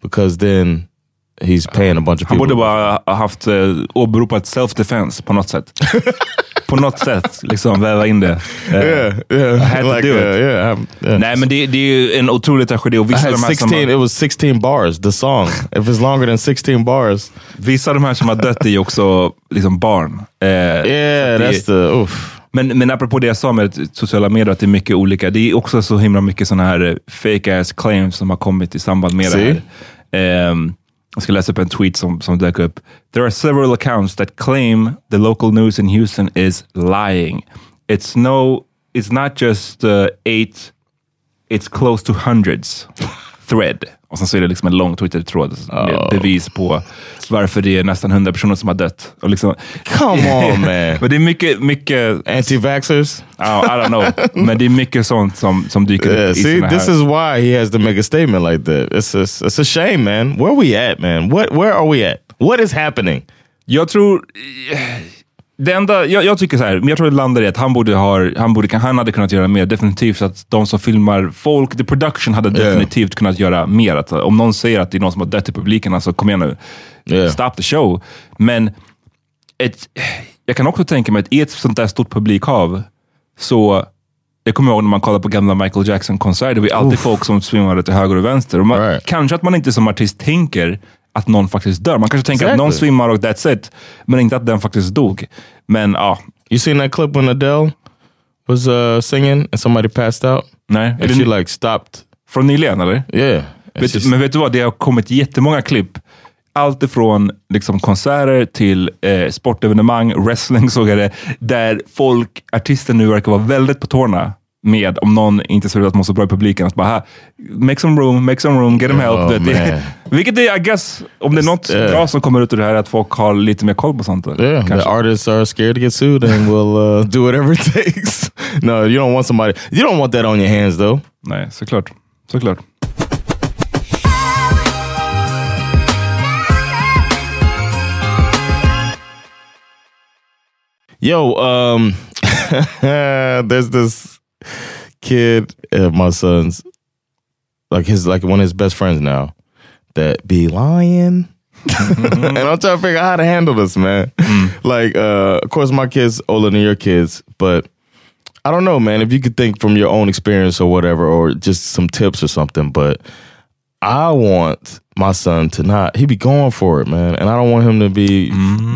because then he's paying a bunch of Han people. borde bara ha haft eh, åberopat self-defense på något sätt. (laughs) på något sätt, liksom väva in det. Eh, yeah, yeah. I had to like, do uh, it. yeah, I'm- yeah. Nej, men det, det är ju en otrolig tragedi. Och I vissa av had de här som 16, har, it was 16 bars, the song. If it's longer than 16 bars. vissa av de här som har dött är ju också liksom barn. Eh, Yeah, det- that's the, oof. Men, men apropå det jag sa med sociala medier, att det är mycket olika. Det är också så himla mycket sådana här fake ass claims som har kommit i samband med See? det här. Ehm, jag ska läsa upp en tweet som, som dök upp. There are several accounts that claim the local news in Houston is lying. It's no, it's not just uh, eight, it's close to hundreds thread. Och sen så är det liksom en lång Twitter-tråd med Oh. bevis på varför det är nästan hundra personer som har dött. Och liksom, Come (laughs) on, man. men det är mycket, mycket Anti-vaxxers? Ja, I don't know. (laughs) Men det är mycket sånt som, som dyker Yeah, upp i see, this här. is why he has to make a statement like that. It's a, it's a shame, man. Where we at, man? What, where are we at? What is happening? Jag tror... Det enda, jag, jag tycker så här, men jag tror det landar i att han borde ha, han, borde, han hade kunnat göra mer. Definitivt att de som filmar folk, the production hade Yeah. definitivt kunnat göra mer. Att, om någon säger att det är någon som har dött i publiken, alltså kom igen nu. Yeah. Stop the show. Men ett, jag kan också tänka mig att i ett sånt där stort publikhav, så jag kommer ihåg när man kollade på gamla Michael Jackson-konserter, det var alltid folk som svimmade till höger och vänster. Och man, Right. Kanske att man inte som artist tänker att någon faktiskt dör. Man kanske tänker att någon Exactly. svimmar och that's it, men inte att den faktiskt dog. Men ja, You seen that clip when Adele was uh, singing and somebody passed out? nej. And she like stopped. från nyligen eller? Yeah. Vet, she's- men vet du vad, det har kommit jättemånga klipp. Allt ifrån liksom, konserter till eh, sportevenemang, wrestling (laughs) såg jag det, där folk, artister nu verkar vara väldigt på tårna med om någon inte ser ut att må så bra i publiken. Att bara, "Ha, make some room, make some room, get them help. Oh, det, (laughs) vilket är, I guess, om det är något Yeah. bra som kommer ut ur det här, att folk har lite mer koll på sånt. Yeah, the kanske. artists are scared to get sued and will uh, (laughs) do whatever it takes. (laughs) no, you don't want somebody. You don't want that on your hands, though. Nej, såklart. såklart. Yo, um, there's this kid at my son's, like his, like one of his best friends now, that be lying (laughs) and I'm trying to figure out how to handle this, man. Like, uh, of course, my kids older than your kids, but I don't know, man. If you could think from your own experience or whatever, or just some tips or something, but I want my son to not. He be going for it, man, and I don't want him to be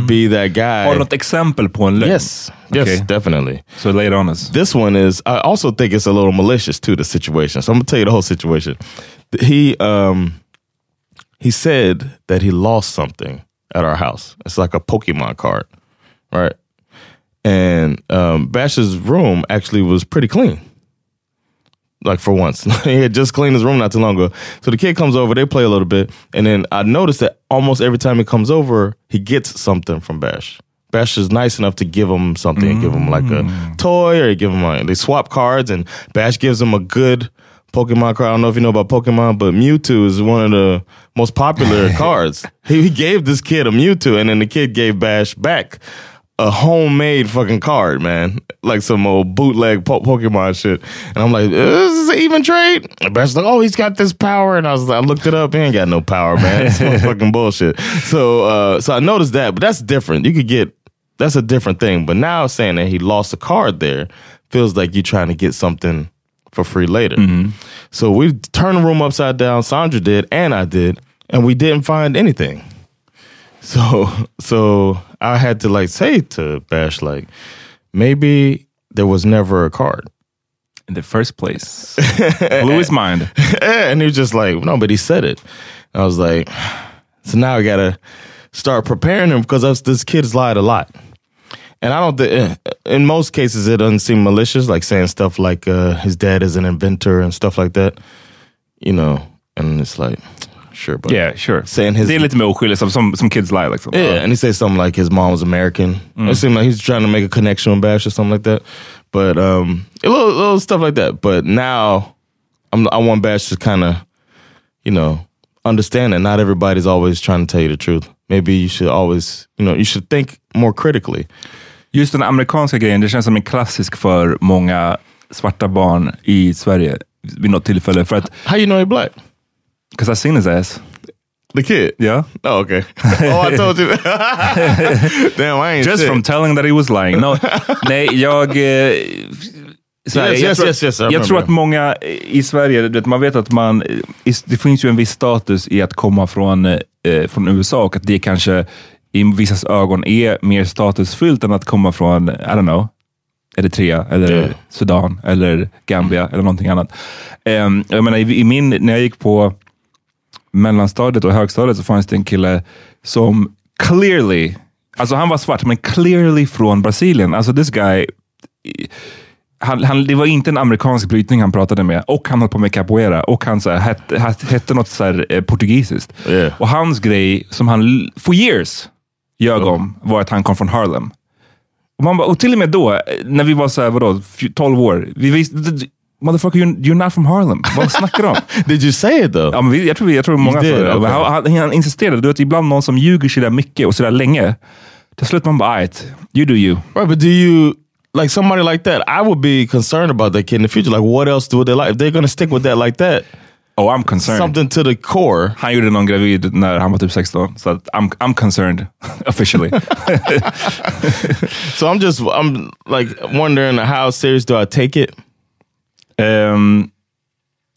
be that guy. Har du något exempel på en lögn? Yes, yes, Okay. definitely. So lay it on us. This one is. I also think it's a little malicious too. The situation. So I'm gonna tell you the whole situation. He um he said that he lost something at our house. It's like a Pokemon card, right? And um, Bash's room actually was pretty clean. Like for once, (laughs) he had just cleaned his room not too long ago. So the kid comes over, they play a little bit, and then I noticed that almost every time he comes over, he gets something from Bash. Bash is nice enough to give him something, give him like a mm. toy, or give him like they swap cards, and Bash gives him a good Pokemon card. I don't know if you know about Pokemon, but Mewtwo is one of the most popular (laughs) cards. He, he gave this kid a Mewtwo, and then the kid gave Bash back a homemade fucking card, man. Like some old bootleg po- Pokemon shit. And I'm like, this is even trade? And like, oh, he's got this power. And I was like, I looked it up. He ain't got no power, man. It's (laughs) fucking bullshit. So, uh, so I noticed that, but that's different. You could get, that's a different thing. But now saying that he lost a card there feels like you're trying to get something for free later. So we turned the room upside down. Sandra did, and I did, and we didn't find anything. So (laughs) so I had to like say to Bash like maybe there was never a card. In the first place. (laughs) Blew his mind. (laughs) and he was just like, no, but he said it. And I was like, (sighs) so now I gotta start preparing him because us this kid's lied a lot. And I don't think, in most cases, it doesn't seem malicious, like saying stuff like uh, his dad is an inventor and stuff like that. You know, and it's like, sure, but Yeah, sure. saying his Det är lite mer oskyldigt, som, som, som kids lie liksom. Yeah, and he said something like his mom was American. It seemed like he's trying to make a connection with Bash or something like that. But um, a little, little stuff like that. But now, I'm, I want Bash to kind of, you know, understand that not everybody's always trying to tell you the truth. Maybe you should always, you know, you should think more critically. Just den amerikanska grejen, det känns som en klassisk för många svarta barn i Sverige vid något tillfälle. För att, How you know he black? Because I seen his ass. The kid. Yeah. Oh, okay. oh, I told you. (laughs) Damn, I ain't Just shit. from telling that he was lying. No, (laughs) nej, jag... Eh, så här, Yes, jag yes, tror, yes, yes, jag tror att många i Sverige, vet, man vet att man, det finns ju en viss status i att komma från, eh, från USA och att det kanske i vissas ögon är mer statusfyllt än att komma från, I don't know, Eritrea eller Yeah. Sudan eller Gambia eller någonting annat. Ehm, jag menar, i, i min, när jag gick på mellanstadiet och högstadiet så fanns det en kille som clearly, alltså han var svart, men clearly från Brasilien. Alltså this guy, han, han, det var inte en amerikansk brytning han pratade med och han höll på med capoeira och han så här, hette, hette, hette något så här, eh, portugisiskt. Yeah. Och hans grej som han for years ljög om var att han kom från Harlem. Och, man bara, och till och med då, eh, när vi var så här, vadå, fj- 12 år, vi visste, motherfucker you're, you're not from Harlem. Vad snackar du om? (laughs) Did you say it though? Ja, men jag, tror, jag tror många did, det. okay. Han, han, han insisterade. Du vet, ibland någon som ljuger sådär mycket och sådär länge. Till slut man bara, "Alright, you do you. Right, but do you like somebody like that? I would be concerned about that kid in the future. Like, what else do they like? If they're gonna stick with that like that, Oh, I'm concerned. something to the core. Han gjorde någon gravid när han var typ 16. Så att I'm, I'm concerned (laughs) officially. (laughs) So I'm just, I'm like wondering how serious do I take it? Ehm,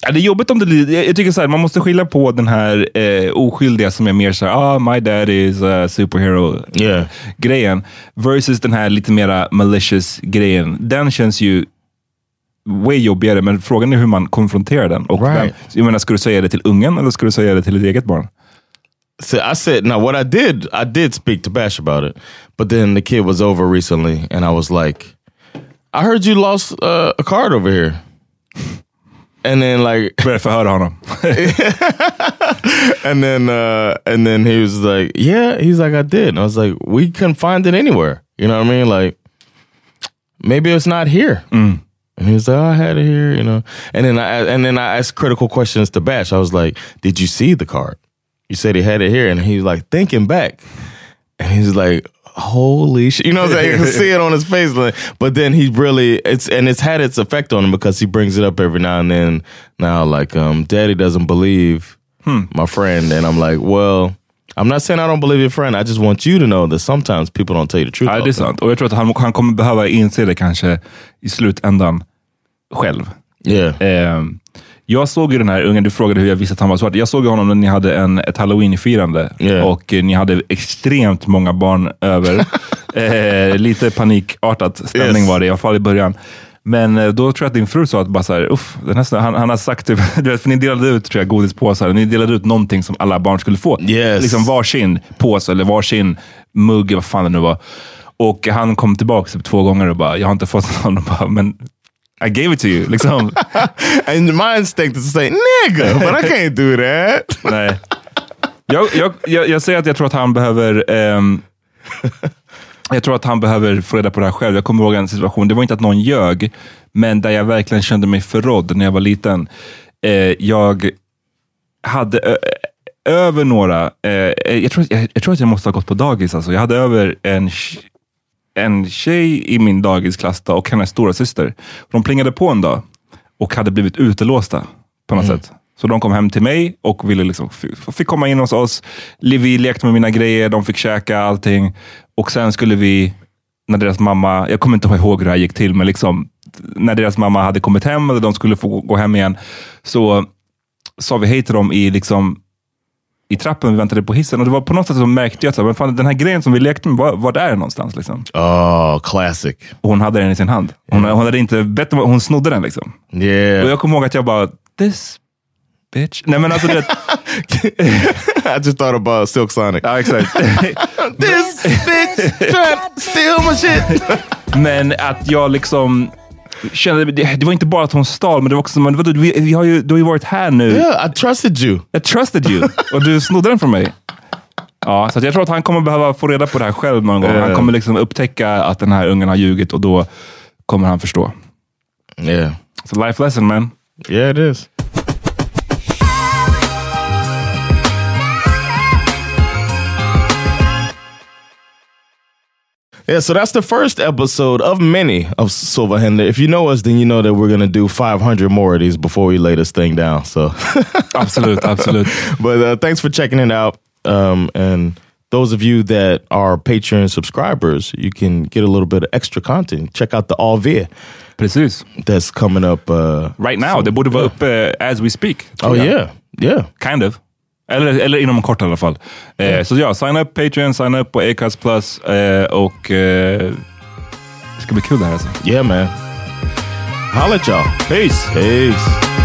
ja, det är jobbigt om det jag tycker så här, man måste skilja på den här eh, oskyldiga som är mer så här, ah, my dad is a superhero Yeah. grejen versus den här lite mera malicious grejen. Den känns ju way jobbigare, men frågan är hur man konfronterar den. Och Right. vem, jag menar, ska du säga det till ungen eller ska du säga det till ditt eget barn? So I said, now what I did, I did speak to Bash about it, but then the kid was over recently, and I was like, I heard you lost uh, a card over here, and then like, Börja förhöra honom. and then uh, and then he was like, yeah, he's like, I did, and I was like, we couldn't find it anywhere. You know what I mean? Like, maybe it's not here. And he was like, oh, I had it here, you know. And then I and then I asked critical questions to Bash. I was like, Did you see the card? You said he had it here, and he's like thinking back, and he's like, Holy shit! You know, what I'm saying? you can see it on his (laughs) face. Like, but then he really it's and it's had its effect on him because he brings it up every now and then. Now, like, um, Daddy doesn't believe my friend, and I'm like, well, I'm not saying I don't believe your friend. I just want you to know that sometimes people don't tell you the truth. Ja, det är sant. Och jag tror att han, han kommer behöva inse det kanske i slutändan själv. Yeah. Eh, jag såg ju den här ungen, du frågade hur jag visste att han var svart. Jag såg ju honom när ni hade en, ett halloween-firande Yeah. och eh, ni hade extremt många barn över. (laughs) eh, lite panikartat stämning Yes. var det, i alla fall i början. Men eh, då tror jag att din fru sa att bara så här, uff, den här, han, han har sagt typ, (laughs) för ni delade ut tror jag, godispåsar, ni delade ut någonting som alla barn skulle få. Yes. Liksom varsin påse eller varsin mugg, vad fan det nu var. Och han kom tillbaka typ två gånger och bara, jag har inte fått någon. (laughs) Och bara, men I gave it to you. Liksom. (laughs) And my instinct is to say nigga, but I can't do that. (laughs) Nej. Jag, jag, jag, jag säger att jag tror att han behöver ehm, jag tror att han behöver få reda på det här själv. Jag kommer ihåg en situation, det var inte att någon ljög, men där jag verkligen kände mig förrådd när jag var liten. Eh, jag hade ö, över några, eh, jag, tror, jag, jag tror att jag måste ha gått på dagis. Alltså. Jag hade över en, en tjej i min dagisklass då, och hennes stora syster. De plingade på en dag och hade blivit utelåsta på något sätt. Så de kom hem till mig och ville liksom, fick komma in hos oss. Vi lekte med mina grejer, de fick käka allting. Och sen skulle vi, när deras mamma, jag kommer inte ihåg hur det här gick till, men liksom, när deras mamma hade kommit hem eller de skulle få gå hem igen, så sa vi hej till dem i, liksom, i trappen, vi väntade på hissen. Och det var på något sätt så märkte jag att så här, men fan, den här grejen som vi lekte med, var, var är den någonstans? Liksom? Oh, classic. Och hon hade den i sin hand. Hon, hon hade inte bett om, hon snodde den. Liksom. Yeah. Och jag kommer ihåg att jag bara, this bitch. Nej men alltså det, (laughs) I just thought about Silk Sonic. ja exakt. (laughs) This bitch (laughs) to steal my shit. men att jag liksom kände, det, det var inte bara att hon stal, men det var också, men vadå, vi, vi har ju, du har ju varit här nu. Yeah, I trusted you. I trusted you. Och du snodde den från mig. Ja, så jag tror att han kommer behöva få reda på det här själv någon gång. Han kommer liksom upptäcka att den här ungen har ljugit och då kommer han förstå. Yeah. Så life lesson man. Yeah, it is. Yeah, so that's the first episode of many of Silva Hender. If you know us, then you know that we're gonna do 500 more of these before we lay this thing down. So, (laughs) absolute, absolute. but uh, thanks for checking it out. Um, and those of you that are Patreon subscribers, you can get a little bit of extra content. Check out the Alvia Precis. that's coming up. Uh, Right now, det borde vara uppe as we speak. oh yeah, yeah. Kind of. Eller, eller inom kort i alla fall. Eh, så ja, sign up Patreon, sign up på Acast Plus eh, och eh, det ska bli kul det här alltså. Yeah, man. Holla y'all. Peace. Peace.